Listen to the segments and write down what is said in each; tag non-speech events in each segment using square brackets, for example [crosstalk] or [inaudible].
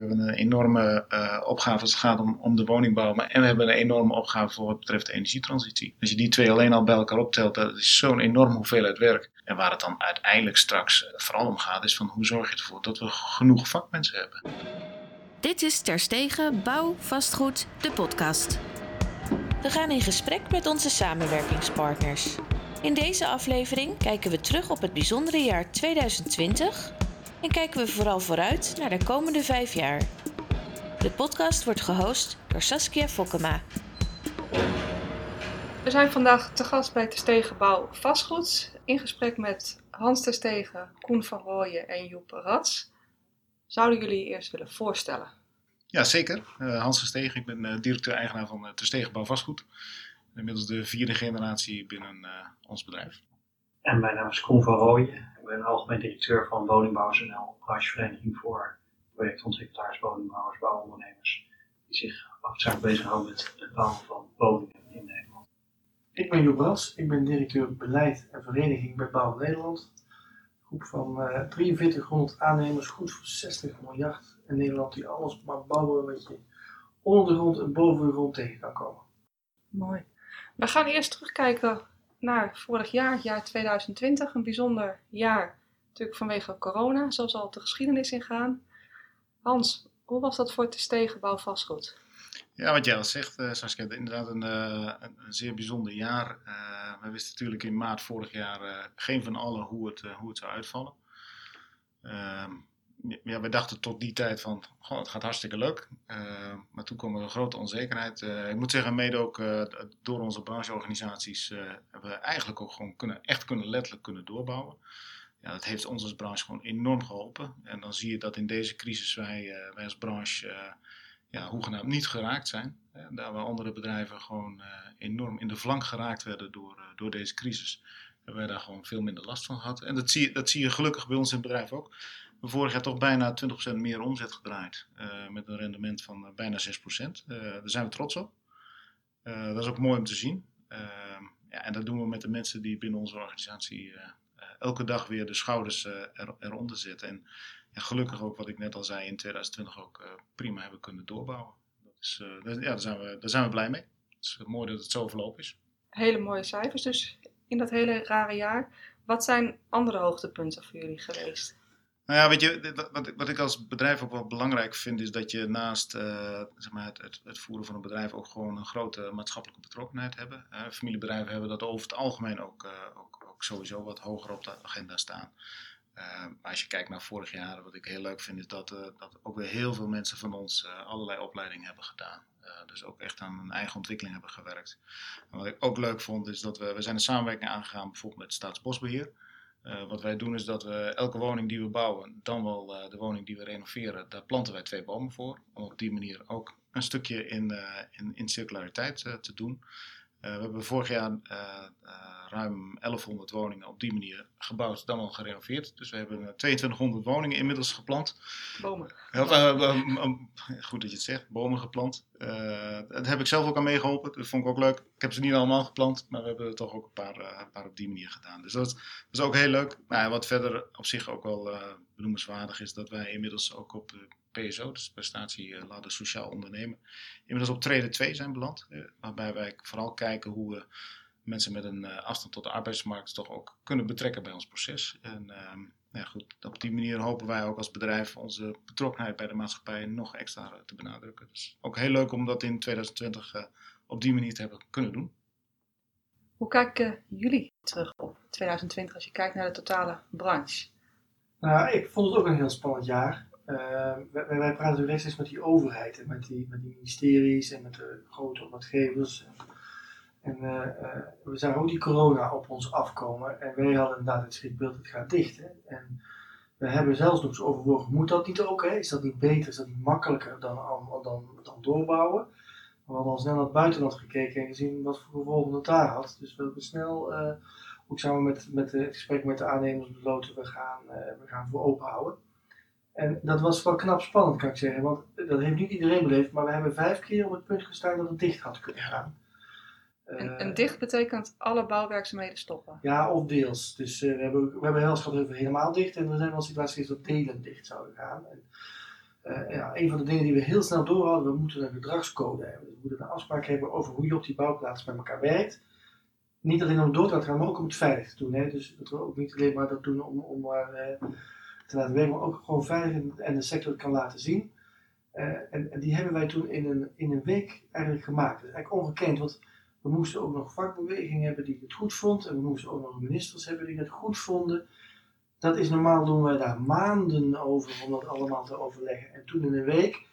We hebben een enorme uh, opgave als het gaat om, om de woningbouw. Maar, en we hebben een enorme opgave voor wat betreft de energietransitie. Als je die twee alleen al bij elkaar optelt, dat is zo'n enorme hoeveelheid werk. En waar het dan uiteindelijk straks vooral om gaat, is van hoe zorg je ervoor dat we genoeg vakmensen hebben. Dit is Terstegen Bouw Vastgoed, de podcast. We gaan in gesprek met onze samenwerkingspartners. In deze aflevering kijken we terug op het bijzondere jaar 2020 en kijken we vooral vooruit naar de komende vijf jaar. De podcast wordt gehost door Saskia Fokkema. We zijn vandaag te gast bij Terstegen Bouw Vastgoed in gesprek met Hans Terstegen, Koen van Rooyen en Joep Rats. Zouden jullie eerst willen voorstellen? Ja, zeker. Uh, Hans Verstegen, ik ben uh, directeur-eigenaar van uh, Terstegen Bouw Vastgoed. Inmiddels de vierde generatie binnen ons bedrijf. En mijn naam is Koen van Rooyen. Ik ben algemeen directeur van Woningbouw.nl, branchevereniging voor projectontwikkelaars, woningbouwers, bouwondernemers. Die zich hoofdzakelijk bezighouden met het bouwen van woningen in Nederland. Ik ben Joep Rats, ik ben directeur beleid en vereniging bij Bouw Nederland. Een groep van 4300 aannemers, goed voor 60 miljard in Nederland die alles maar bouwen wat je onder de grond en boven de grond tegen kan komen. Mooi. We gaan eerst terugkijken naar vorig jaar, jaar 2020. Een bijzonder jaar, natuurlijk vanwege corona, zoals al de geschiedenis ingaan. Hans, hoe was dat voor het stegenbouw vastgoed? Ja, wat jij al zegt, uh, Saskia, inderdaad een, uh, een, zeer bijzonder jaar. Uh, we wisten natuurlijk in maart vorig jaar geen van allen hoe het, hoe het zou uitvallen. Ehm, ja, we dachten tot die tijd van, goh, het gaat hartstikke leuk. Uh, maar toen kwam er een grote onzekerheid. Uh, ik moet zeggen, mede ook uh, door onze brancheorganisaties hebben we eigenlijk ook gewoon kunnen, echt kunnen letterlijk kunnen doorbouwen. Ja, dat heeft ons als branche gewoon enorm geholpen. En dan zie je dat in deze crisis wij, wij als branche ja, hoegenaamd niet geraakt zijn. daar waar andere bedrijven gewoon enorm in de flank geraakt werden door, door deze crisis. Hebben wij daar gewoon veel minder last van gehad. En dat zie, je, dat zie je gelukkig bij ons in het bedrijf ook vorig jaar toch bijna 20% meer omzet gedraaid. Uh, met een rendement van uh, bijna 6%. Uh, daar zijn we trots op. dat is ook mooi om te zien. Ehm, ja, en dat doen we met de mensen die binnen onze organisatie elke dag weer de schouders er, eronder zetten. En ja, gelukkig ook, wat ik net al zei, in 2020 ook prima hebben kunnen doorbouwen. Ja, daar, zijn we, daar zijn we blij mee. Het is mooi dat het zo verlopen is. Hele mooie cijfers dus in dat hele rare jaar. Wat zijn andere hoogtepunten voor jullie geweest? Nou ja, weet je, wat, wat ik als bedrijf ook wel belangrijk vind, is dat je naast uh, zeg maar het, het, voeren van een bedrijf ook gewoon een grote maatschappelijke betrokkenheid hebben. Uh, familiebedrijven hebben dat over het algemeen ook, uh, ook, ook, sowieso wat hoger op de agenda staan. maar als je kijkt naar vorig jaar, wat ik heel leuk vind, is dat, dat ook weer heel veel mensen van ons allerlei opleidingen hebben gedaan. dus ook echt aan een eigen ontwikkeling hebben gewerkt. En wat ik ook leuk vond, is dat we, we zijn een samenwerking aangegaan bijvoorbeeld met Staatsbosbeheer. Uh, wat wij doen is dat we elke woning die we bouwen, dan wel uh, de woning die we renoveren, daar planten wij twee bomen voor. Om op die manier ook een stukje in, uh, in, in circulariteit te doen. We hebben vorig jaar ruim 1100 woningen op die manier gebouwd, dan wel gerenoveerd. Dus we hebben 2200 woningen inmiddels geplant. Bomen. goed dat je het zegt, bomen geplant. daar heb ik zelf ook aan meegeholpen, dat vond ik ook leuk. Ik heb ze niet allemaal geplant, maar we hebben er toch ook een paar, een paar op die manier gedaan. Dus dat, is ook heel leuk. Nou, wat verder op zich ook wel benoemenswaardig is, dat wij inmiddels ook op de PSO, dus prestatie laten sociaal ondernemen, inmiddels op treden 2 zijn beland. waarbij wij vooral kijken hoe we mensen met een uh, afstand tot de arbeidsmarkt toch ook kunnen betrekken bij ons proces. En uh, ja, goed, op die manier hopen wij ook als bedrijf onze betrokkenheid bij de maatschappij nog extra te benadrukken. Dus ook heel leuk om dat in 2020 uh, op die manier te hebben kunnen doen. Hoe kijken jullie terug op 2020 als je kijkt naar de totale branche? Nou, ik vond het ook een heel spannend jaar. Uh, wij, wij, praten rechtstreeks met die overheid en met die, met die ministeries en met de grote opdrachtgevers. En uh, uh, we zagen ook die corona op ons afkomen. En wij hadden inderdaad het schrikbeeld, het gaat dicht. Hè? En we hebben zelfs nog eens overwogen, moet dat niet ook? Hè? Is dat niet beter, is dat niet makkelijker dan, dan, dan doorbouwen? We hadden al snel naar het buitenland gekeken en gezien wat voor gevolgen het daar had. Dus we hebben snel, uh, ook samen met, met het gesprek met de aannemers besloten, we gaan, we gaan voor open houden. En dat was wel knap spannend, kan ik zeggen. Want dat heeft niet iedereen beleefd, maar we hebben vijf keer op het punt gestaan dat het dicht had kunnen gaan. En, en, dicht betekent alle bouwwerkzaamheden stoppen? Ja, of deels. Dus uh, we hebben, we hebben heel gehad over helemaal dicht en er zijn wel situaties dat delen dicht zouden gaan. En eh, ja, een van de dingen die we heel snel door hadden, we moeten een gedragscode hebben. Dus we moeten een afspraak hebben over hoe je op die bouwplaats met elkaar werkt. Niet alleen om door te gaan, maar ook om het veilig te doen. Hè? Dus dat we ook niet alleen maar dat doen om, om maar eh, te laten werken, maar ook gewoon veilig en, en de sector kan laten zien. Eh, en, die hebben wij toen in een, in een week eigenlijk gemaakt. Dat is eigenlijk ongekend, want we moesten ook nog vakbeweging hebben die het goed vond. En we moesten ook nog ministers hebben die het goed vonden. Dat is normaal doen wij daar maanden over om dat allemaal te overleggen. En toen in een week.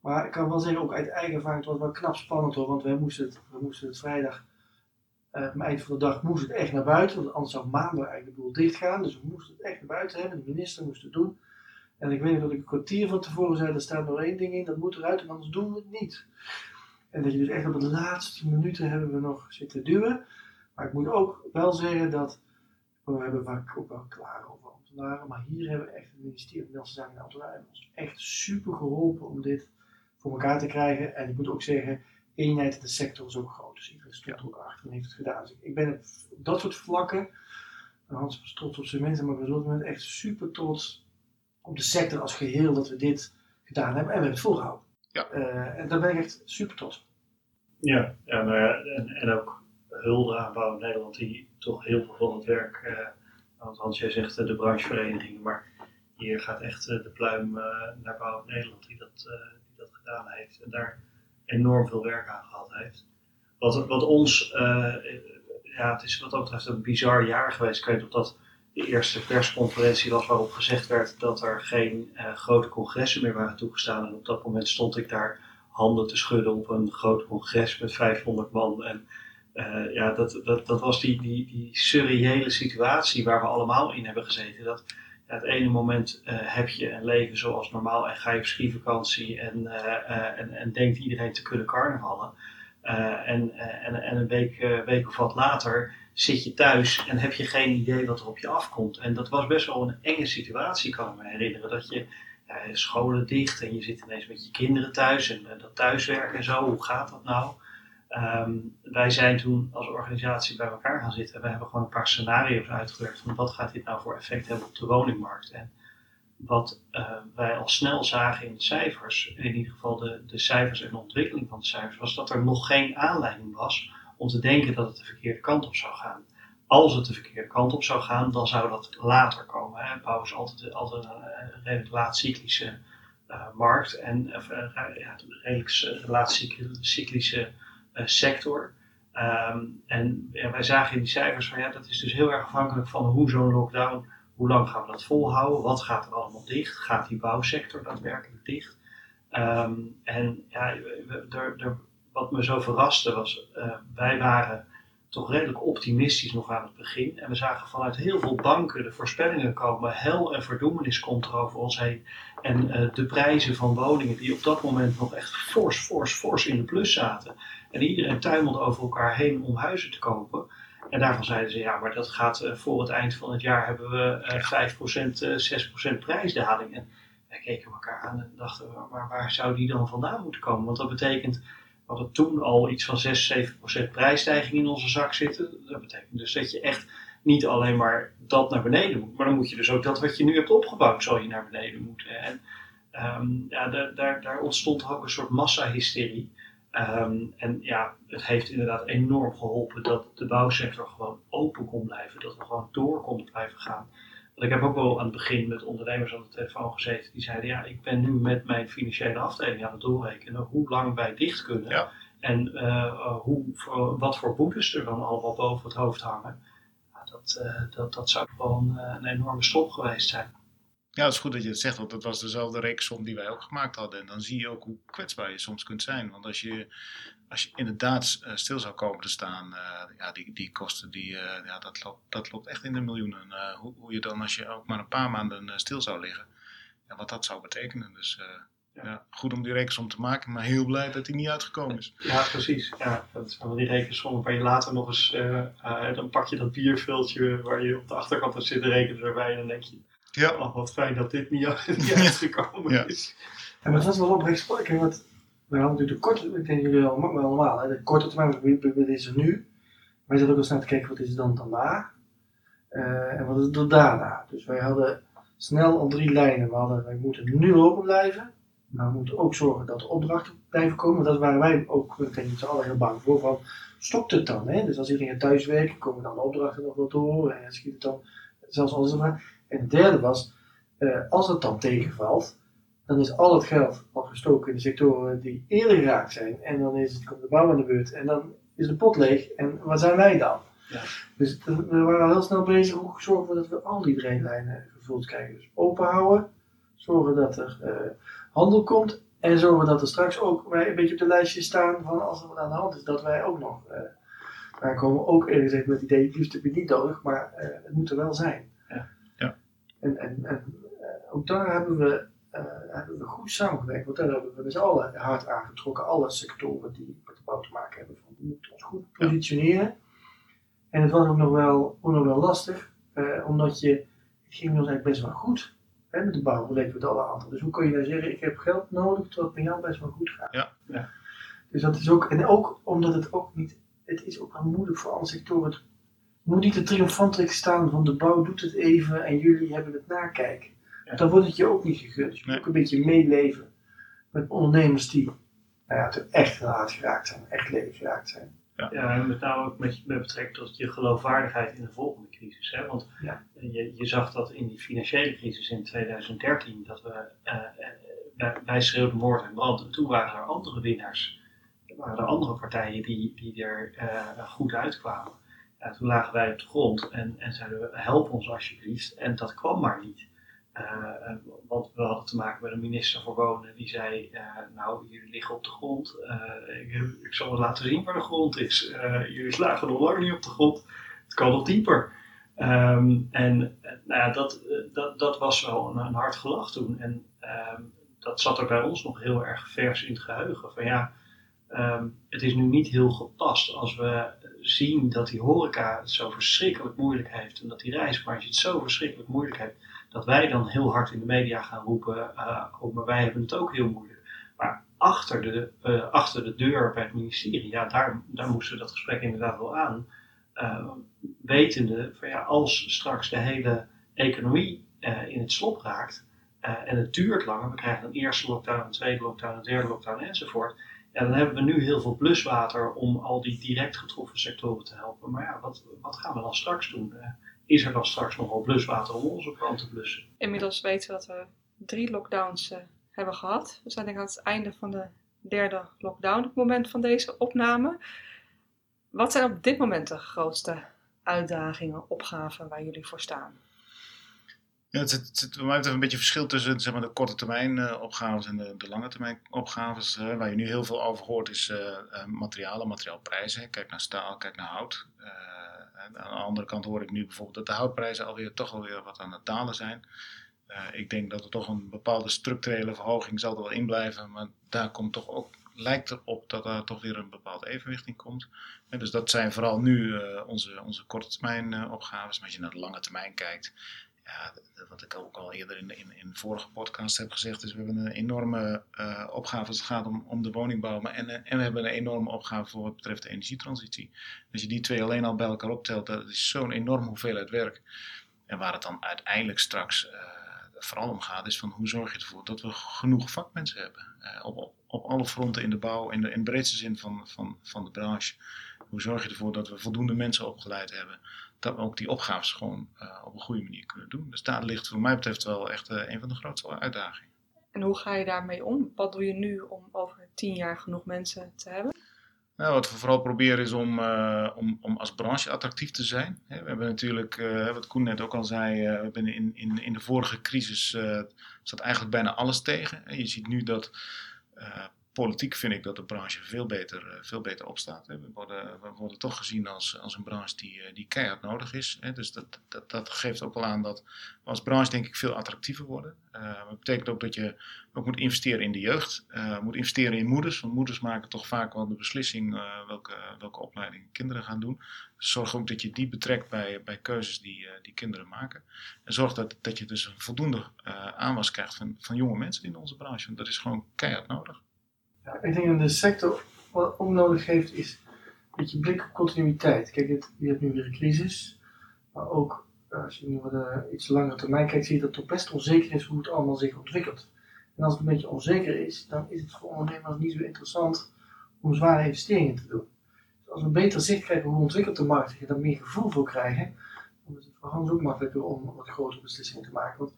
Maar ik kan wel zeggen, ook uit eigen ervaring, het wel knap spannend hoor. Want wij moesten het, we moesten het vrijdag, uh, het eind van de dag, moest het echt naar buiten. Want anders zou maandag eigenlijk de boel dicht gaan. Dus we moesten het echt naar buiten hebben. De minister moest het doen. En ik weet dat ik een kwartier van tevoren zei, er staat nog één ding in, dat moet eruit anders doen we het niet. En dat je dus echt op de laatste minuten hebben we nog zitten duwen. Maar ik moet ook wel zeggen dat, we hebben vaak ook wel klaar over ambtenaren, maar hier hebben we echt het ministerie van Nederlandse Zaken en Ambtenaren ons echt super geholpen om dit voor elkaar te krijgen. En ik moet ook zeggen, eenheid in de sector is ook groot. Dus iedereen stond er ook achter en heeft het gedaan. Dus ik ben op dat soort vlakken, Hans was trots op zijn mensen, maar we zijn echt super trots op de sector als geheel dat we dit gedaan hebben. En we hebben het volgehouden. Ja. Uh, en daar ben ik echt super trots Ja, ja, nou ja en, en ook hulde aan Bouw Nederland, die toch heel veel van het werk, uh, want Hans, jij zegt uh, de branchevereniging, maar hier gaat echt de pluim naar Bouw Nederland die dat, die dat gedaan heeft en daar enorm veel werk aan gehad heeft. Wat, wat ons, ja, het is wat dat betreft een bizar jaar geweest. Ik weet of dat de eerste persconferentie was waarop gezegd werd dat er geen uh, grote congressen meer waren toegestaan. En op dat moment stond ik daar handen te schudden op een groot congres met 500 man. En uh, ja, dat, dat, dat was die, die, die surreële situatie waar we allemaal in hebben gezeten. Dat het ene moment uh, heb je een leven zoals normaal en ga je op skivakantie en, en, en denkt iedereen te kunnen carnavallen. en, en, en een week, week of wat later zit je thuis en heb je geen idee wat er op je afkomt. En dat was best wel een enge situatie, kan ik me herinneren. Dat je scholen dicht en je zit ineens met je kinderen thuis en dat thuiswerken en zo. Hoe gaat dat nou? Um, wij zijn toen als organisatie bij elkaar gaan zitten en we hebben gewoon een paar scenario's uitgewerkt van wat gaat dit nou voor effect hebben op de woningmarkt. En wat uh, wij al snel zagen in de cijfers, in ieder geval de, de cijfers en de ontwikkeling van de cijfers, was dat er nog geen aanleiding was om te denken dat het de verkeerde kant op zou gaan. Als het de verkeerde kant op zou gaan, dan zou dat later komen. Hè. Bouw is altijd, altijd een redelijk laatcyclische uh, markt en uh, ja, redelijk laatcyclische uh, sector. Um, en wij zagen in die cijfers van ja, dat is dus heel erg afhankelijk van hoe zo'n lockdown, hoe lang gaan we dat volhouden, wat gaat er allemaal dicht, gaat die bouwsector daadwerkelijk dicht. Um, en ja, er, er wat me zo verraste was, uh, wij waren toch redelijk optimistisch nog aan het begin. En we zagen vanuit heel veel banken de voorspellingen komen. Hel en verdoemenis komt er over ons heen. En uh, de prijzen van woningen die op dat moment nog echt fors, fors, fors in de plus zaten. En iedereen tuimelde over elkaar heen om huizen te kopen. En daarvan zeiden ze, ja, maar dat gaat uh, voor het eind van het jaar hebben we 5%, 6% prijsdaling. En wij keken elkaar aan en dachten, maar waar zou die dan vandaan moeten komen? Want dat betekent we hadden toen al iets van 6, 7 procent prijsstijging in onze zak zitten. Dat betekent dus dat je echt niet alleen maar dat naar beneden moet, maar dan moet je dus ook dat wat je nu hebt opgebouwd, zal je naar beneden moeten. En um, ja, daar, daar, ontstond ook een soort massahysterie. Um, en ja, het heeft inderdaad enorm geholpen dat de bouwsector gewoon open kon blijven, dat we gewoon door konden blijven gaan. Want ik heb ook wel aan het begin met ondernemers aan de telefoon gezeten die zeiden: Ja, ik ben nu met mijn financiële afdeling aan het doorrekenen hoe lang wij dicht kunnen. Ja. En uh, hoe, voor, wat voor boetes er dan allemaal boven het hoofd hangen. Ja, dat, uh, dat, dat zou gewoon uh, een enorme stop geweest zijn. Ja, het is goed dat je het zegt, want dat was dezelfde reeksom die wij ook gemaakt hadden. En dan zie je ook hoe kwetsbaar je soms kunt zijn. Want als je, als je inderdaad uh, stil zou komen te staan, uh, ja, die, die kosten, die, uh, ja, dat, loopt, dat loopt echt in de miljoenen. Hoe, hoe, je dan, als je ook maar een paar maanden stil zou liggen, ja, wat dat zou betekenen. Dus ja. ja. goed om die rekensom te maken, maar heel blij dat die niet uitgekomen is. Ja, precies. Ja, dat zijn wel die rekensommen waar je later nog eens, dan pak je dat bierveeltje waar je op de achterkant hebt zitten rekenen erbij en dan denk je... Ja. Oh, wat fijn dat dit niet, [laughs] niet uitgekomen ja. is. Ja, maar het was wel oprecht spreken, want we hadden natuurlijk de korte, ik denk jullie wel normaal, hè? de korte termijn, wat is er nu? Wij zaten ook wel snel te kijken, wat is er dan daarna? Uh, en wat is er daarna? Dus wij hadden snel al drie lijnen. We hadden, wij moeten nu open blijven. Maar we moeten ook zorgen dat de opdrachten blijven komen. Dat waren wij ook, ik denk z'n allen heel bang voor. Van, stopt het dan? Hè? Dus als iedereen thuis werkt, komen dan de opdrachten nog wel door. En schiet het dan zelfs alles ervan. En het derde was, uh, als het dan tegenvalt, dan is al het geld al gestoken in de sectoren die eerder geraakt zijn. En dan is het, komt de bouw aan de beurt. En dan is de pot leeg. En wat zijn wij dan? Ja. Dus we waren al heel snel bezig om te zorgen dat we al die drainlijnen gevuld krijgen. Dus open houden, zorgen dat er uh, handel komt en zorgen dat er straks ook wij een beetje op de lijstje staan van als er wat aan de hand is, dat wij ook nog. Uh, daar komen we ook eerlijk gezegd met het idee, liefst heb je niet nodig, maar uh, het moet er wel zijn. Ja. ja. En, en, en ook daar hebben we, hebben we goed samengewerkt, want daar hebben we met z'n allen hard aangetrokken, alle sectoren die met de bouw te maken hebben. Van, we moeten ons goed positioneren. En het was ook nog wel, ook nog wel lastig, omdat je, het ging ons eigenlijk best wel goed hè, met de bouw we het alle aantal. Dus hoe kun je nou zeggen, ik heb geld nodig terwijl het bij jou best wel goed gaat. Ja. ja. Dus dat is ook, en ook omdat het ook niet, het is ook wel moeilijk voor alle sectoren. Het moet niet de triomfantelijk staan van de bouw doet het even en jullie hebben het nakijken. Dan wordt het je ook niet gegund. Dus je moet ook een beetje meeleven met ondernemers die nou ja, echt hard geraakt zijn, echt leven geraakt zijn. Ja. ja, en met name ook met, met betrekking tot je geloofwaardigheid in de volgende crisis. Hè? Want ja. je, je zag dat in die financiële crisis in 2013, dat we, uh, wij schreeuwden moord en brand. En toen waren er andere winnaars. Er waren er andere partijen die, die er uh, goed uitkwamen. Ja, toen lagen wij op de grond en, en zeiden we, help ons alsjeblieft. En dat kwam maar niet. Uh, want we hadden te maken met een minister voor Wonen die zei: uh, Nou, jullie liggen op de grond. Ik, zal het laten zien waar de grond is. jullie slagen nog lang niet op de grond. Het kan nog dieper. Um, en nou ja, dat, dat, dat was wel een, een hard gelach toen. En um, dat zat er bij ons nog heel erg vers in het geheugen. Van ja, um, het is nu niet heel gepast als we zien dat die horeca het zo verschrikkelijk moeilijk heeft. En dat die reisbranche het zo verschrikkelijk moeilijk heeft dat wij dan heel hard in de media gaan roepen, uh, oh, maar wij hebben het ook heel moeilijk. Maar achter de, uh, achter de deur bij het ministerie, ja, daar, daar moesten we dat gesprek inderdaad wel aan. Uh, wetende van ja, als straks de hele economie in het slop raakt en het duurt langer, we krijgen een eerste lockdown, een tweede lockdown, een derde lockdown enzovoort. Ja, dan hebben we nu heel veel pluswater om al die direct getroffen sectoren te helpen. Maar ja, wat, wat gaan we dan straks doen? Is er dan straks nog wel bluswater om onze kant te blussen. Inmiddels weten we dat we drie lockdowns uh, hebben gehad. We zijn denk ik aan het einde van de derde lockdown op het moment van deze opname. Wat zijn op dit moment de grootste uitdagingen, opgaven waar jullie voor staan? Ja, het, het, het, het een beetje verschil tussen zeg maar, de korte termijn uh, opgaves en de, de, lange termijn opgaves. Uh, waar je nu heel veel over hoort is uh, materialen, materiaalprijzen. Kijk naar staal, kijk naar hout. Aan de andere kant hoor ik nu bijvoorbeeld dat de houtprijzen alweer toch alweer wat aan het dalen zijn. Uh, ik denk dat er toch een bepaalde structurele verhoging zal er wel in blijven, maar daar komt toch ook, lijkt erop dat er toch weer een bepaald evenwicht in komt. Dus dat zijn vooral nu uh, onze, onze korte termijn uh, opgaves. Maar als je naar de lange termijn kijkt, ja, wat ik ook al eerder in, in, de vorige podcast heb gezegd, is we hebben een enorme uh, opgave als het gaat om, om de woningbouw. Maar en, en we hebben een enorme opgave voor wat betreft de energietransitie. Als je die twee alleen al bij elkaar optelt, dat is zo'n enorme hoeveelheid werk. En waar het dan uiteindelijk straks uh, vooral om gaat, is van hoe zorg je ervoor dat we genoeg vakmensen hebben. Uh, op, op, alle fronten in de bouw, in de, in breedste zin van, van, van de branche. Hoe zorg je ervoor dat we voldoende mensen opgeleid hebben? Dat we ook die opgaves gewoon uh, op een goede manier kunnen doen. Dus daar ligt voor mij betreft wel echt uh, een van de grootste uitdagingen. En hoe ga je daarmee om? Wat doe je nu om over tien jaar genoeg mensen te hebben? Nou, wat we vooral proberen is om, uh, om, om als branche attractief te zijn. we hebben natuurlijk, wat Koen net ook al zei, we hebben in, in, in de vorige crisis zat eigenlijk bijna alles tegen. je ziet nu dat politiek vind ik dat de branche veel beter, eh, veel beter opstaat. We worden, we worden toch gezien als, als een branche die, eh, die keihard nodig is. Dus dat, dat, dat geeft ook wel aan dat we als branche denk ik veel attractiever worden. Uh, dat betekent ook dat je moet investeren in de jeugd. Uh, moet investeren in moeders. Want moeders maken toch vaak wel de beslissing welke, welke opleiding kinderen gaan doen. Dus zorg ook dat je die betrekt bij, bij keuzes die, die kinderen maken. En zorg dat, dat je dus een voldoende aanwas krijgt van, van jonge mensen in onze branche. Want dat is gewoon keihard nodig. Ik denk dat de sector wat ook nodig heeft is een beetje blik op continuïteit. Kijk, je hebt nu weer een crisis, maar ook eh, als je nu wat uh, iets langer termijn kijkt, zie je dat het best onzeker is hoe het allemaal zich ontwikkelt. En als het een beetje onzeker is, dan is het voor ondernemers niet zo interessant om zware investeringen te doen. Dus als we beter zicht krijgen hoe ontwikkelt de markt en daar meer gevoel voor krijgen, dan is het voor Hans ook makkelijker om wat grotere beslissingen te maken.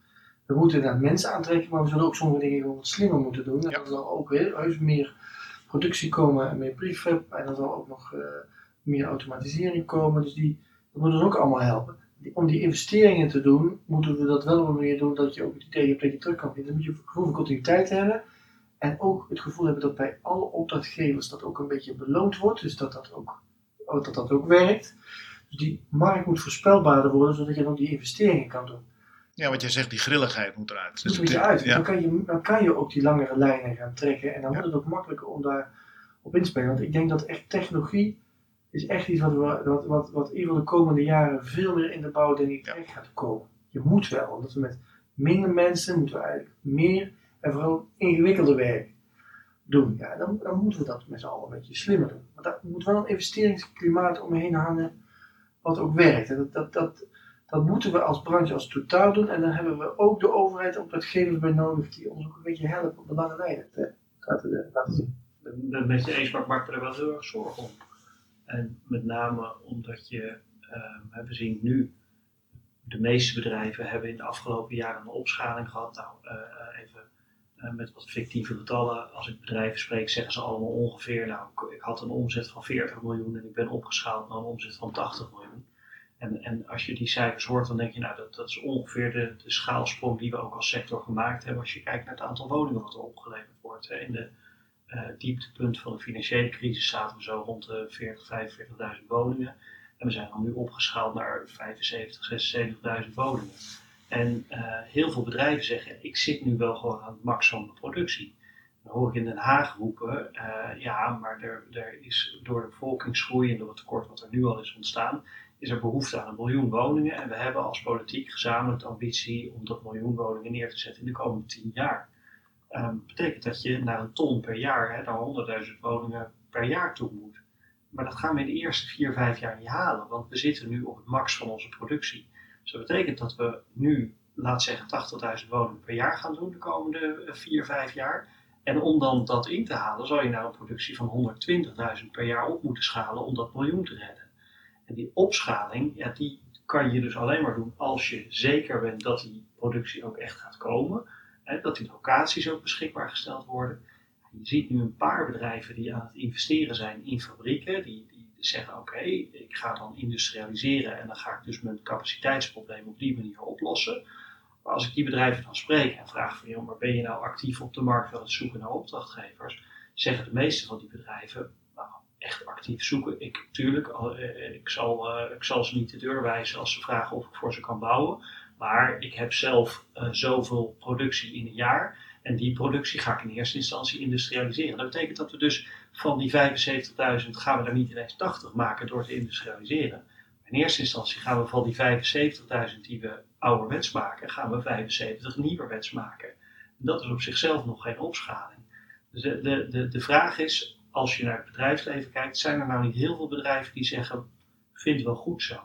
We moeten inderdaad mensen aantrekken, maar we zullen ook sommige dingen gewoon wat slimmer moeten doen. En Ja. er zal ook weer heus meer productie komen en meer prefab en er zal ook nog eh, meer automatisering komen. Dus die, dat moet ons ook allemaal helpen. Om die investeringen te doen, moeten we dat wel op een manier doen dat je ook het idee hebt dat je terug kan vinden. Dan moet je het gevoel van continuïteit hebben. En ook het gevoel hebben dat bij alle opdrachtgevers dat ook een beetje beloond wordt. Dus dat dat ook, oh, dat, dat ook werkt. Dus die markt moet voorspelbaarder worden, zodat je dan die investeringen kan doen. Ja, wat jij zegt, die grilligheid moet eruit. Dat moet een het- beetje uit. Ja. Dan, kan je, dan kan je ook die langere lijnen gaan trekken. En dan wordt het ook makkelijker om daar op in te spelen. Want ik denk dat echt technologie is echt iets wat, we, wat, wat, wat in ieder geval de komende jaren veel meer in de bouw denk ik gaat komen. Je moet wel, omdat we met minder mensen moeten we eigenlijk meer en vooral ingewikkelder werk doen. Ja, dan, dan moeten we dat met z'n allen een beetje slimmer doen. Maar daar moet wel een investeringsklimaat omheen hangen wat ook werkt. En dat, dat, dat, dat moeten we als branche als totaal doen. En dan hebben we ook de overheid opdrachtgevers bij nodig die ons ook een beetje helpen om de lange lijnen te laten, laten zien. Ik met je eens, maar er wel heel erg zorgen om. En met name omdat je, ehm, we zien nu, de meeste bedrijven hebben in de afgelopen jaren een opschaling gehad. Nou, eh, eh, even eh, met wat fictieve getallen, als ik bedrijven spreek, zeggen ze allemaal ongeveer, nou, ik, ik had een omzet van 40 miljoen en ik ben opgeschaald naar een omzet van 80 miljoen. En, en als je die cijfers hoort, dan denk je, nou, dat, dat is ongeveer de, de schaalsprong die we ook als sector gemaakt hebben. Als je kijkt naar het aantal woningen wat er opgeleverd wordt. In de eh, dieptepunt van de financiële crisis zaten we zo rond de 40, 45.000 woningen. En we zijn dan nu opgeschaald naar 75, 76.000 woningen. En eh, heel veel bedrijven zeggen, ik zit nu wel gewoon aan het max van de productie. Dan hoor ik in Den Haag roepen, eh, ja, maar er, er is door de bevolkingsgroei en door het tekort wat er nu al is ontstaan, is er behoefte aan een miljoen woningen. En we hebben als politiek gezamenlijk de ambitie om dat miljoen woningen neer te zetten in de komende tien jaar. Dat betekent dat je naar een ton per jaar, hè, naar 100.000 woningen per jaar toe moet. Maar dat gaan we in de eerste vier, vijf jaar niet halen, want we zitten nu op het max van onze productie. Dus dat betekent dat we nu, laat zeggen, 80.000 woningen per jaar gaan doen de komende eh, vier, vijf jaar. En om dan dat in te halen, zal je naar een productie van 120.000 per jaar op moeten schalen om dat miljoen te redden. En die opschaling, ja, die kan je dus alleen maar doen als je zeker bent dat die productie ook echt gaat komen. Hè, dat die locaties ook beschikbaar gesteld worden. Je ziet nu een paar bedrijven die aan het investeren zijn in fabrieken. Die, die zeggen, oké, ik ga dan industrialiseren en dan ga ik dus mijn capaciteitsprobleem op die manier oplossen. Maar als ik die bedrijven dan spreek en vraag van, joh, maar ben je nou actief op de markt aan het zoeken naar opdrachtgevers? Zeggen de meeste van die bedrijven, echt actief zoeken. Ik, tuurlijk, eh, ik zal, eh, ik zal ze niet de deur wijzen als ze vragen of ik voor ze kan bouwen. Maar ik heb zelf eh, zoveel productie in een jaar. En die productie ga ik in eerste instantie industrialiseren. Dat betekent dat we dus van die 75.000 gaan we er niet ineens 80 maken door te industrialiseren. In eerste instantie gaan we van die 75.000 die we ouderwets maken, gaan we 75 nieuwerwets maken. En dat is op zichzelf nog geen opschaling. Dus de, de, de vraag is, als je naar het bedrijfsleven kijkt, zijn er nou niet heel veel bedrijven die zeggen, vind wel goed zo.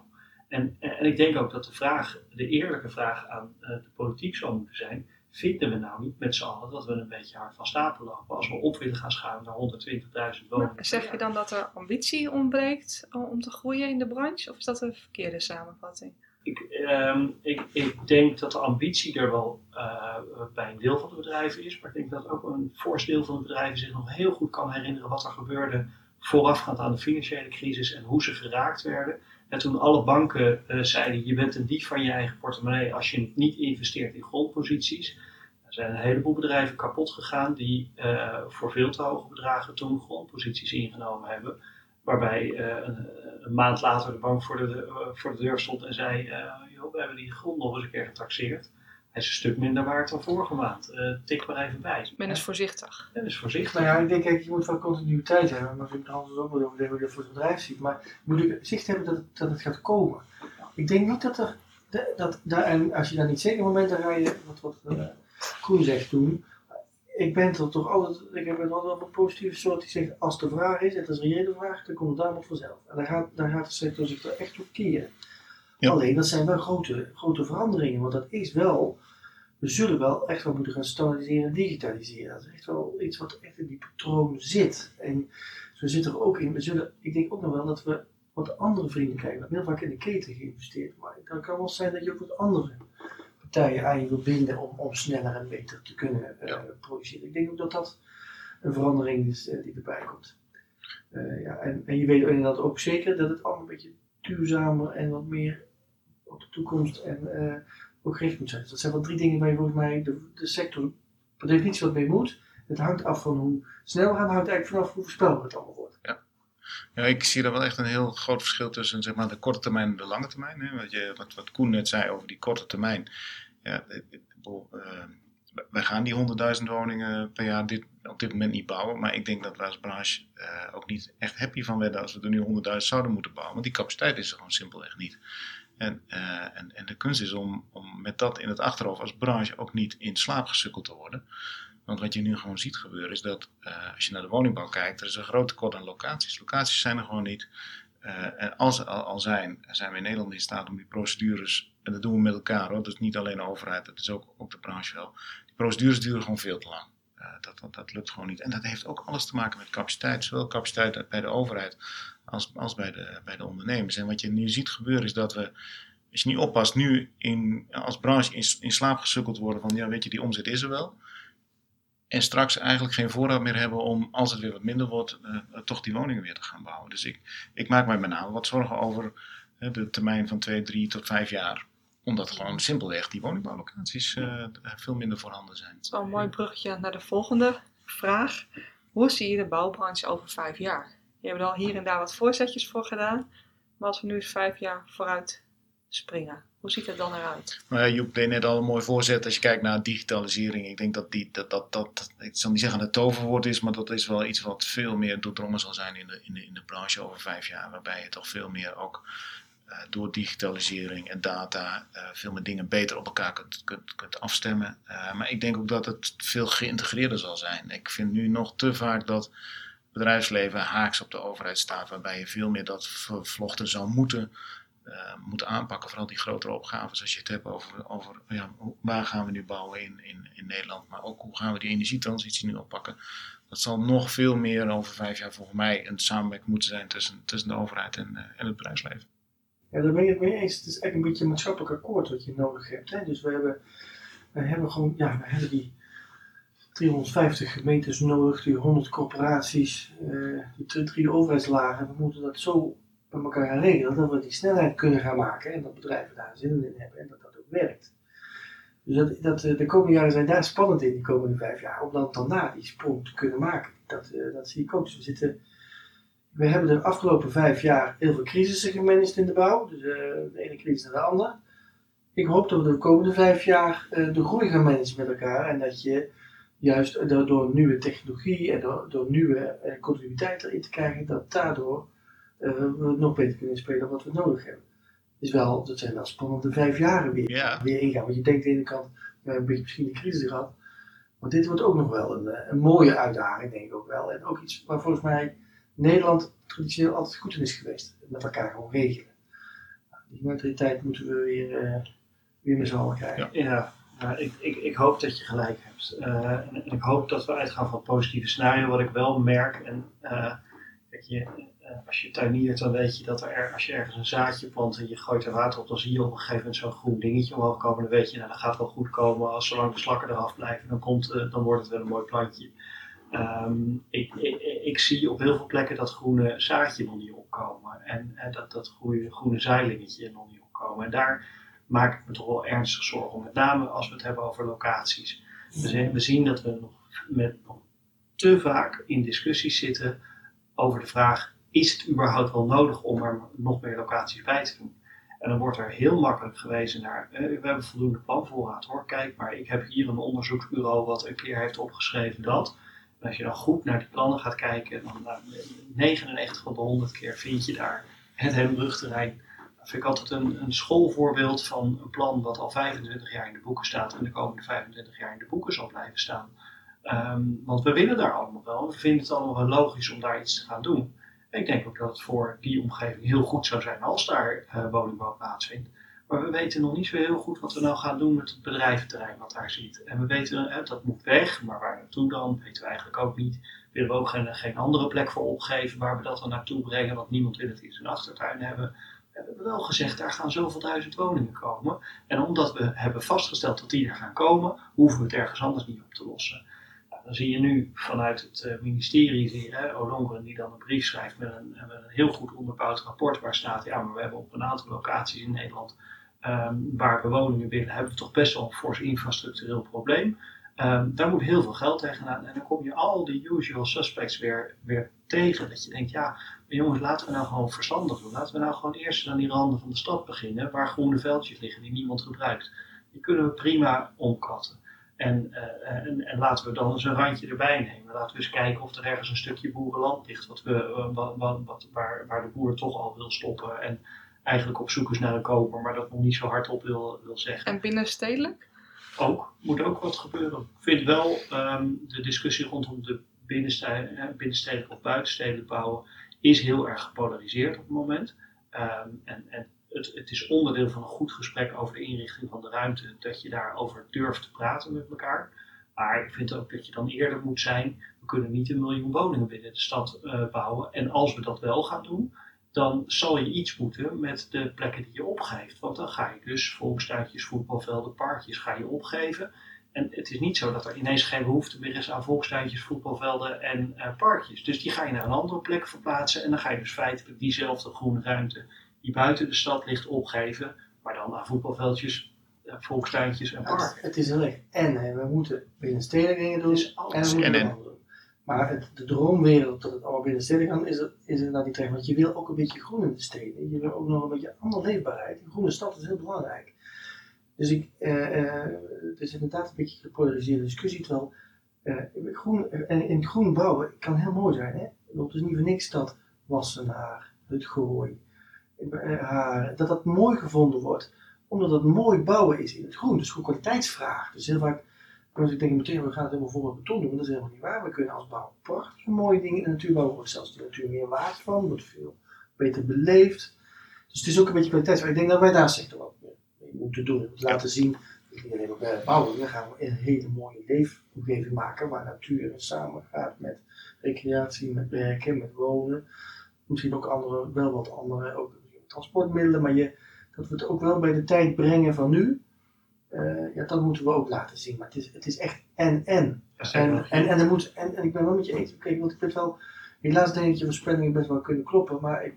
En, en ik denk ook dat de vraag, de eerlijke vraag aan eh, de politiek zou moeten zijn, vinden we nou niet met z'n allen dat we een beetje hard van stapel lopen als we op willen gaan schalen naar 120.000 woningen? Maar zeg je dan dat er ambitie ontbreekt om te groeien in de branche? Of is dat een verkeerde samenvatting? Ik, ehm, ik, ik denk dat de ambitie er wel eh, bij een deel van de bedrijven is, maar ik denk dat ook een fors deel van de bedrijven zich nog heel goed kan herinneren wat er gebeurde voorafgaand aan de financiële crisis en hoe ze geraakt werden. En toen alle banken eh, zeiden, je bent een dief van je eigen portemonnee als je niet investeert in grondposities. Er zijn een heleboel bedrijven kapot gegaan die eh, voor veel te hoge bedragen toen grondposities ingenomen hebben. Waarbij eh, een, een maand later de bank voor de, voor de deur stond en zei, eh, joh, we hebben die grond nog eens een keer getaxeerd. Hij is een stuk minder waard dan vorige maand. Eh, tik maar even bij. Men is voorzichtig. Dat is voorzichtig. Nou ja, ik denk, kijk, je moet wel continuïteit hebben, maar ik Hans ook wel over hoe je dat voor het bedrijf ziet. Maar je moet ook zicht hebben dat het, dat het gaat komen. Ik denk niet dat er, de- dat, daar, en als je daar niet zeker van bent, dan ga je, wat, wat uh, Koen zegt doen. Ik ben er toch altijd, ik heb altijd wel een positieve soort die zegt, als de vraag is, en het is een reële vraag, dan komt het daarom vanzelf. En dan gaat, dan gaat de sector zich er echt op keren. Ja. Alleen, dat zijn wel grote, grote veranderingen, want dat is wel we zullen wel echt wel moeten gaan standaardiseren en digitaliseren. Dat is echt wel iets wat echt in die patroon zit. En zo zit er ook in, we zullen, ik denk ook nog wel dat we wat andere vrienden krijgen. We hebben heel vaak in de keten geïnvesteerd, maar dan kan wel zijn dat je ook wat andere partijen aan je wil binden om, om sneller en beter te kunnen uh, produceren. Ik denk ook dat dat een verandering is uh, die erbij komt. Uh, ja, en, en je weet inderdaad ook zeker dat het allemaal een beetje duurzamer en wat meer op de toekomst en ook gericht moet zijn. Dus dat zijn wel drie dingen waar je volgens mij de, de sector per definitie wat mee moet. Het hangt af van hoe snel we gaan, het hangt eigenlijk vanaf hoe voorspelbaar het allemaal wordt. Ja. Ik zie daar wel echt een heel groot verschil tussen zeg maar, de korte termijn en de lange termijn. Hè. Wat, je, wat, wat Koen net zei over die korte termijn. Ja, uh, wij gaan die 100.000 woningen per jaar dit, op dit moment niet bouwen. Maar ik denk dat we als branche uh, ook niet echt happy van werden als we er nu 100.000 zouden moeten bouwen. Want die capaciteit is er gewoon simpelweg niet. En, uh, en, en de kunst is om, om met dat in het achterhoofd als branche ook niet in slaap gesukkeld te worden. Want wat je nu gewoon ziet gebeuren is dat uh, als je naar de woningbouw kijkt, er is een groot tekort aan locaties. Locaties zijn er gewoon niet. Uh, en als ze al, al, zijn, zijn we in Nederland in staat om die procedures, en dat doen we met elkaar hoor, dus niet alleen de overheid, dat is ook, ook de branche wel. Die procedures duren gewoon veel te lang. Dat, dat, dat, lukt gewoon niet. En dat heeft ook alles te maken met capaciteit, zowel capaciteit bij de overheid als, als bij, de, bij de ondernemers. En wat je nu ziet gebeuren is dat we, als je niet oppast, nu in, als branche in, in slaap gesukkeld worden van, ja weet je, die omzet is er wel. En straks eigenlijk geen voorraad meer hebben om, als het weer wat minder wordt, uh, toch die woningen weer te gaan bouwen. Dus ik, ik maak mij met name wat zorgen over de termijn van 2, 3 tot 5 jaar. Omdat gewoon simpelweg die woningbouwlocaties uh, veel minder voorhanden zijn. Wel een mooi bruggetje naar de volgende vraag. Hoe zie je de bouwbranche over 5 jaar? Je hebt al hier en daar wat voorzetjes voor gedaan. Maar als we nu eens 5 jaar vooruit springen, hoe ziet het dan eruit? Nou ja, Joep net al een mooi voorzet als je kijkt naar digitalisering. Ik denk dat die, dat, dat, dat, ik zal niet zeggen het toverwoord is, maar dat is wel iets wat veel meer doordrongen zal zijn in de, in de, in de branche over vijf jaar. Waarbij je toch veel meer ook uh, door digitalisering en data uh, veel meer dingen beter op elkaar kunt, kunt, kunt afstemmen. Uh, maar ik denk ook dat het veel geïntegreerder zal zijn. Ik vind nu nog te vaak dat bedrijfsleven haaks op de overheid staat, waarbij je veel meer dat vervlochten zou moeten uh, moeten aanpakken. Vooral die grotere opgaves als je het hebt over, over ja, waar gaan we nu bouwen in, in, in Nederland. Maar ook hoe gaan we die energietransitie nu oppakken. Dat zal nog veel meer over vijf jaar volgens mij een samenwerking moeten zijn tussen, tussen de overheid en, uh, en het bedrijfsleven. Ja, daar ben je het mee eens. Het is echt een beetje een maatschappelijk akkoord wat je nodig hebt. Hè? Dus we hebben, we hebben gewoon, ja, we hebben die 350 gemeentes nodig, die 100 corporaties, uh, die drie overheidslagen. We moeten dat zo met elkaar gaan regelen, dat we die snelheid kunnen gaan maken en dat bedrijven daar zin in hebben en dat dat ook werkt. Dus dat, dat, de komende jaren zijn daar spannend in, die komende vijf jaar, om dan daarna die sprong te kunnen maken. Dat, uh, dat zie ik ook. Dus we, zitten, we hebben de afgelopen vijf jaar heel veel crisissen gemanaged in de bouw, dus uh, de ene crisis naar de andere. Ik hoop dat we de komende vijf jaar de groei gaan managen met elkaar en dat je juist door, nieuwe technologie en door, door nieuwe continuïteit erin te krijgen, dat daardoor we nog beter kunnen spelen wat we nodig hebben. Is wel, dat zijn wel spannende vijf jaren weer, ja. weer ingaan. Want je denkt aan de ene kant, we hebben een beetje misschien een crisis gehad. Maar dit wordt ook nog wel een, een mooie uitdaging, denk ik ook wel. En ook iets waar volgens mij Nederland traditioneel altijd goed in is geweest. Met elkaar gewoon regelen. Nou, die mentaliteit moeten we weer, uh, weer met z'n allen krijgen. Ja, ja. Nou, ik, ik, ik hoop dat je gelijk hebt. Uh, en ik hoop dat we uitgaan van het positieve scenario. Wat ik wel merk, en je, als je tuiniert, dan weet je dat er, als je ergens een zaadje plant en je gooit er water op, dan zie je op een gegeven moment zo'n groen dingetje omhoog komen. Dan weet je, nou, dat gaat wel goed komen. Als zolang de slakken eraf blijven, dan, komt, uh, dan wordt het wel een mooi plantje. Um, ik, ik, ik, zie op heel veel plekken dat groene zaadje nog niet opkomen. En, dat, dat groene, groene zeilingetje nog niet opkomen. En daar maak ik me toch wel ernstig zorgen om. Met name als we het hebben over locaties. We, zien, we zien dat we nog, met, nog te vaak in discussies zitten over de vraag is het überhaupt wel nodig om er nog meer locaties bij te doen? En dan wordt er heel makkelijk gewezen naar, eh, we hebben voldoende planvoorraad hoor, kijk maar, ik heb hier een onderzoeksbureau wat een keer heeft opgeschreven dat. En als je dan goed naar die plannen gaat kijken, dan nou, 99 van de 100 keer vind je daar het hele brugterrein. Vind ik altijd een, een schoolvoorbeeld van een plan wat al 25 jaar in de boeken staat en de komende 25 jaar in de boeken zal blijven staan. Um, want we willen daar allemaal wel, we vinden het allemaal wel logisch om daar iets te gaan doen. Ik denk ook dat het voor die omgeving heel goed zou zijn als daar uh, woningbouw plaatsvindt. Maar we weten nog niet zo heel goed wat we nou gaan doen met het bedrijventerrein wat daar zit. En we weten, hè, dat moet weg, maar waar naartoe dan, weten we eigenlijk ook niet. Willen we ook geen, geen andere plek voor opgeven waar we dat dan naartoe brengen, want niemand wil het in zijn achtertuin hebben. We hebben wel gezegd, daar gaan zoveel duizend woningen komen. En omdat we hebben vastgesteld dat die er gaan komen, hoeven we het ergens anders niet op te lossen. Dan zie je nu vanuit het uh, ministerie, zie je, Olongren die dan een brief schrijft met een, een heel goed onderbouwd rapport waar staat, ja, maar we hebben op een aantal locaties in Nederland um, waar we woningen willen, hebben we toch best wel een fors infrastructureel probleem. Um, daar moet heel veel geld tegenaan. En dan kom je al die usual suspects weer, weer tegen. Dat je denkt, ja, jongens, laten we nou gewoon verstandig doen. Laten we nou gewoon eerst aan die randen van de stad beginnen, waar groene veldjes liggen die niemand gebruikt. Die kunnen we prima omkatten. En, uh, en, en, laten we dan eens een randje erbij nemen. Laten we eens kijken of er ergens een stukje boerenland ligt, wat we, uh, wat, wat, waar, waar de boer toch al wil stoppen. En eigenlijk op zoek is naar een koper, maar dat nog niet zo hardop wil, wil zeggen. En binnenstedelijk? Ook, moet ook wat gebeuren. Ik vind wel um, de discussie rondom de binnenstedelijk of buitenstedelijk bouwen is heel erg gepolariseerd op het moment. Um, en, en het, is onderdeel van een goed gesprek over de inrichting van de ruimte dat je daarover durft te praten met elkaar. Maar ik vind ook dat je dan eerder moet zijn, we kunnen niet een miljoen woningen binnen de stad uh, bouwen. En als we dat wel gaan doen, dan zal je iets moeten met de plekken die je opgeeft. Want dan ga je dus volkstuintjes, voetbalvelden, parkjes ga je opgeven. En het is niet zo dat er ineens geen behoefte meer is aan volkstuintjes, voetbalvelden en uh, parkjes. Dus die ga je naar een andere plek verplaatsen. En dan ga je dus feitelijk diezelfde groene ruimte die buiten de stad ligt opgeven. Maar dan aan voetbalveldjes, uh, volkstuintjes en parken. Het, het is heel erg en. Hè. We moeten binnen steden dingen doen. En we moeten en, doen. Maar het, de droomwereld dat het allemaal binnen steden kan, is, het, is inderdaad niet terecht. Want je wil ook een beetje groen in de steden. Je wil ook nog een beetje andere leefbaarheid. Een groene stad is heel belangrijk. Dus ik, uh, uh, het is inderdaad een beetje een gepolariseerde discussie. Terwijl uh, groen, en in groen bouwen kan heel mooi zijn. Hè? Het is niet voor niks dat Wassenaar, het Gooi, haar, dat dat mooi gevonden wordt. Omdat het mooi bouwen is in het groen. Dus gewoon kwaliteitsvraag. Dus heel vaak dus ik denk meteen, we gaan het helemaal met beton doen, maar dat is helemaal niet waar. We kunnen als bouw prachtige mooie dingen in de natuur bouwen. Wordt zelfs de natuur meer waard van, wordt veel beter beleefd. Dus het is ook een beetje kwaliteitsvraag. Ik denk dat wij daar sector wat mee moeten doen. Laten zien, niet alleen maar bouwen, dan gaan we een hele mooie leefomgeving maken waar natuur samen gaat met recreatie, met werken, met wonen. Misschien ook andere, wel wat andere ook transportmiddelen, maar je, dat we het ook wel bij de tijd brengen van nu. Uh, ja, dat moeten we ook laten zien. Maar het is, het is echt en en. En, en, en, er moet, en, en ik ben wel met je eens, okay, want ik ben wel, helaas denk ik dat je voorspellingen best wel kunnen kloppen, maar ik,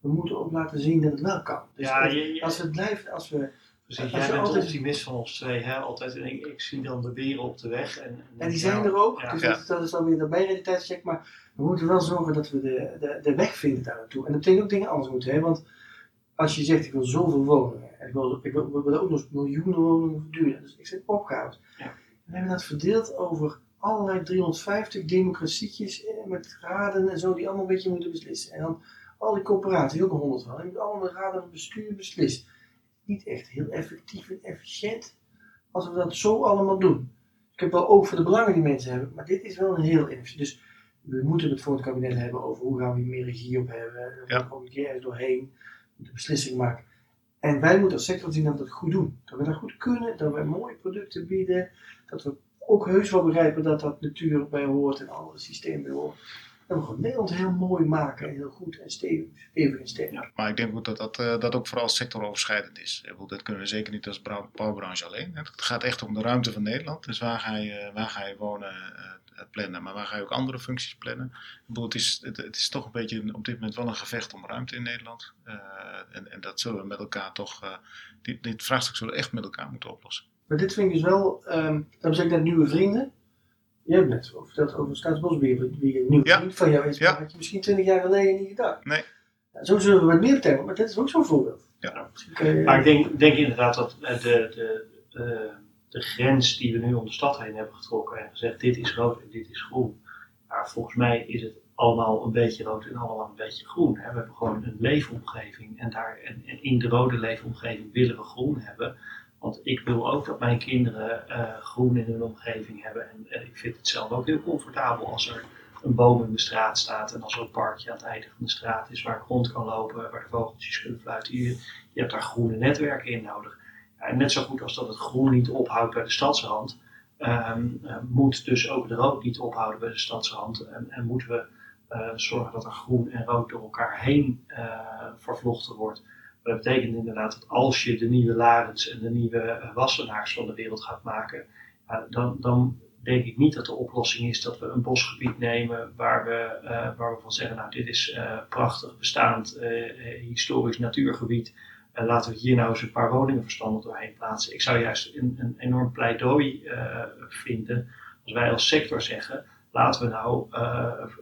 we moeten ook laten zien dat het wel kan. Dus ja, je, je, als het blijft, als we... Precies, jij bent altijd... optimist van ons twee, hè? altijd. En ik, ik zie dan de beren op de weg. En, en, en die zijn er ook, ja. dus dat, dat, is dan weer de bijrealiteitscheck. Maar we moeten wel zorgen dat we de, de, de weg vinden daar naartoe. En dat betekent ook dingen anders moeten, hè? want als je zegt ik wil zoveel woningen, ik wil, ik wil, ook nog miljoenen woningen verduren, dus ik zit opgehouden. Ja. En we hebben dat verdeeld over allerlei 350 democratietjes eh, met raden en zo, die allemaal een beetje moeten beslissen. En dan al die corporaties, ook 100 wel, die moeten allemaal raden van bestuur beslissen. Niet echt heel effectief en efficiënt als we dat zo allemaal doen. Ik heb wel oog voor de belangen die mensen hebben, maar dit is wel een heel efficiënt. Dus we moeten het voor het kabinet hebben over hoe gaan we hier meer regie op hebben. We ja. ergens doorheen de beslissing maken. En wij moeten als sector zien dat we dat goed doen. Dat we dat goed kunnen, dat we mooie producten bieden, dat we ook heus wel begrijpen dat dat natuur bij hoort en alle systemen bij hoort. Dat we gewoon Nederland heel mooi maken en heel goed en stevig, stevig en sterk. Ja, maar ik denk ook dat dat, uh, dat ook vooral sectoroverschrijdend is. Dat kunnen we zeker niet als bouwbranche alleen. Het gaat echt om de ruimte van Nederland. Dus waar ga je, waar ga je wonen, uh, plannen, maar waar ga je ook andere functies plannen? Ik bedoel, het, is, het, het, is toch een beetje op dit moment wel een gevecht om ruimte in Nederland. Uh, en, en, dat zullen we met elkaar toch, dit, dit, vraagstuk zullen we echt met elkaar moeten oplossen. Maar dit vind ik dus wel, um, dan zeg ik net nieuwe vrienden. Je hebt net verteld over Staatsbosbeheer, wie een nieuwe ja. vriend van jou is, ja. had je misschien twintig jaar geleden niet gedacht. Nee. Ja, zo zullen we met meer betekenen, maar dit is ook zo'n voorbeeld. Ja. Je... Maar ik denk, denk inderdaad dat de, de, de de grens die we nu om de stad heen hebben getrokken en gezegd dit is rood en dit is groen. Maar volgens mij is het allemaal een beetje rood en allemaal een beetje groen. We hebben gewoon een leefomgeving en, daar, en, in de rode leefomgeving willen we groen hebben. Want ik wil ook dat mijn kinderen uh, groen in hun omgeving hebben. En, ik vind het zelf ook heel comfortabel als er een boom in de straat staat en als er een parkje aan het einde van de straat is waar ik rond kan lopen, waar de vogeltjes kunnen fluiten. Je, hebt daar groene netwerken in nodig. En net zo goed als dat het groen niet ophoudt bij de stadsrand, ehm, eh, moet dus ook de rood niet ophouden bij de stadsrand. En, en moeten we eh, zorgen dat er groen en rood door elkaar heen eh, vervlochten wordt. Maar dat betekent inderdaad dat als je de nieuwe Larens en de nieuwe Wassenaars van de wereld gaat maken, dan, dan denk ik niet dat de oplossing is dat we een bosgebied nemen waar we, eh, waar we van zeggen, nou dit is eh, prachtig bestaand eh, historisch natuurgebied. Laten we hier nou eens een paar woningen verstandig doorheen plaatsen. Ik zou juist een, een enorm pleidooi vinden als wij als sector zeggen, laten we nou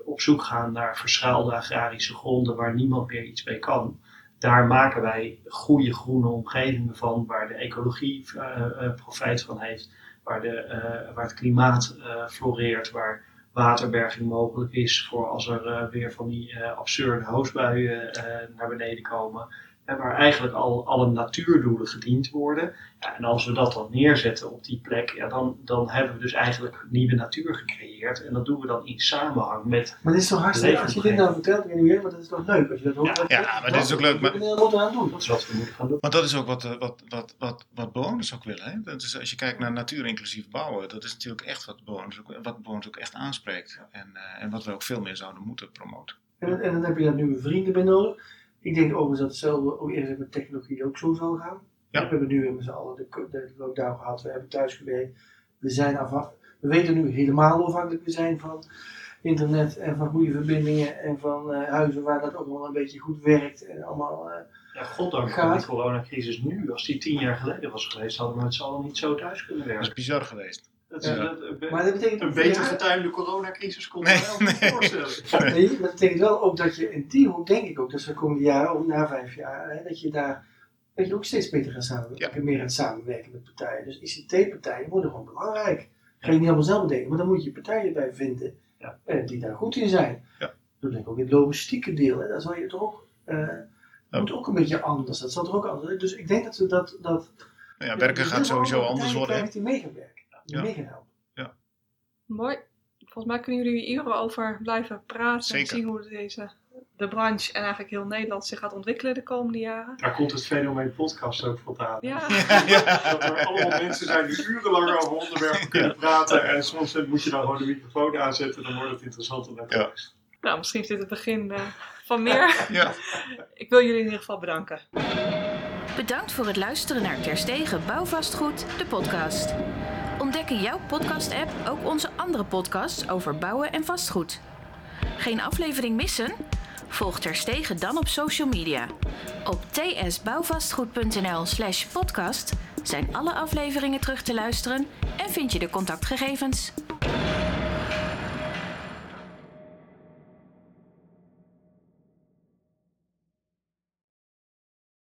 op zoek gaan naar verschuilde agrarische gronden waar niemand meer iets mee kan. Daar maken wij goede groene omgevingen van, waar de ecologie eh, eh, profijt van heeft, waar, de, eh, waar het klimaat floreert, waar waterberging mogelijk is voor als er weer van die absurde hoosbuien naar beneden komen. En waar eigenlijk al alle natuurdoelen gediend worden. Ja, en als we dat dan neerzetten op die plek, ja, dan, dan hebben we dus eigenlijk nieuwe natuur gecreëerd. En dat doen we dan in samenhang met. Maar dit is toch hartstikke, als je dit nou vertelt, ik weet niet maar dat is toch leuk als je dat hoort. Ja, ja, maar dit is ook leuk, maar- Wat aan doen? Dat is wat we moeten gaan doen. Want dat is ook wat, eh, wat, wat, wat, wat bewoners ook willen. Hè? Dat is, als je kijkt naar natuurinclusief bouwen, dat is natuurlijk echt wat bewoners ook, wat bewoners ook echt aanspreekt. En, eh, en wat we ook veel meer zouden moeten promoten. En, dan- en dan heb je daar nieuwe vrienden bij nodig. Ik denk overigens dat hetzelfde ook eerder met technologie ook zo zal gaan. Ja. We hebben nu met z'n allen de, de lockdown gehad, we hebben thuis gewerkt. We zijn afhankelijk. We weten nu helemaal afhankelijk we zijn van internet en van goede verbindingen en van eh, huizen waar dat ook wel een beetje goed werkt en allemaal. eh, Ja, goddank voor Gaat. de coronacrisis nu. Als die tien jaar geleden was geweest, hadden we met z'n allen niet zo thuis kunnen Dat is werken. bizar geweest. Dat is, Ja. dat- een, be- maar dat betekent een beter ja, getimede coronacrisis kon Nee, ik me wel [laughs] nee. voorstellen. [laughs] Nee, maar dat betekent wel ook dat je in die hoek, denk ik ook, dat ze de komende jaren, ook na vijf jaar, hè, dat je daar dat je ook steeds beter gaat samenwerken, meer gaat samenwerken met partijen. Dus ICT-partijen worden gewoon belangrijk. Ga je niet allemaal zelf bedenken, maar dan moet je partijen bij vinden Ja. eh, die daar goed in zijn. Ja. Dat denk ik ook in het logistieke deel, hè, dat zal je toch ook, eh, moet ook een beetje anders. Dat zal toch ook anders. Dus ik denk dat ze dat. dat Nou ja, werken gaat sowieso anders worden. hè? Die mee gaan werken, die Ja. mee gaan helpen. Mooi. Volgens mij kunnen jullie hier uren over blijven praten Zeker. en zien hoe deze, de branche en eigenlijk heel Nederland zich gaat ontwikkelen de komende jaren. Daar komt het fenomeen podcast ook vandaan. Ja, Ja, [laughs] ja. Dat er allemaal mensen zijn die urenlang over onderwerpen kunnen praten. En soms moet je dan gewoon de microfoon aanzetten. Dan wordt het interessant om naar te Ja. nou misschien is dit het begin eh, van meer. ja. [laughs] Ik wil jullie in ieder geval bedanken. Bedankt voor het luisteren naar Terstegen Bouwvastgoed, de podcast. Ontdek in jouw podcast-app ook onze andere podcasts over bouwen en vastgoed. Geen aflevering missen? Volg Terstegen dan op social media. Op tsbouwvastgoed.nl slash podcast zijn alle afleveringen terug te luisteren en vind je de contactgegevens.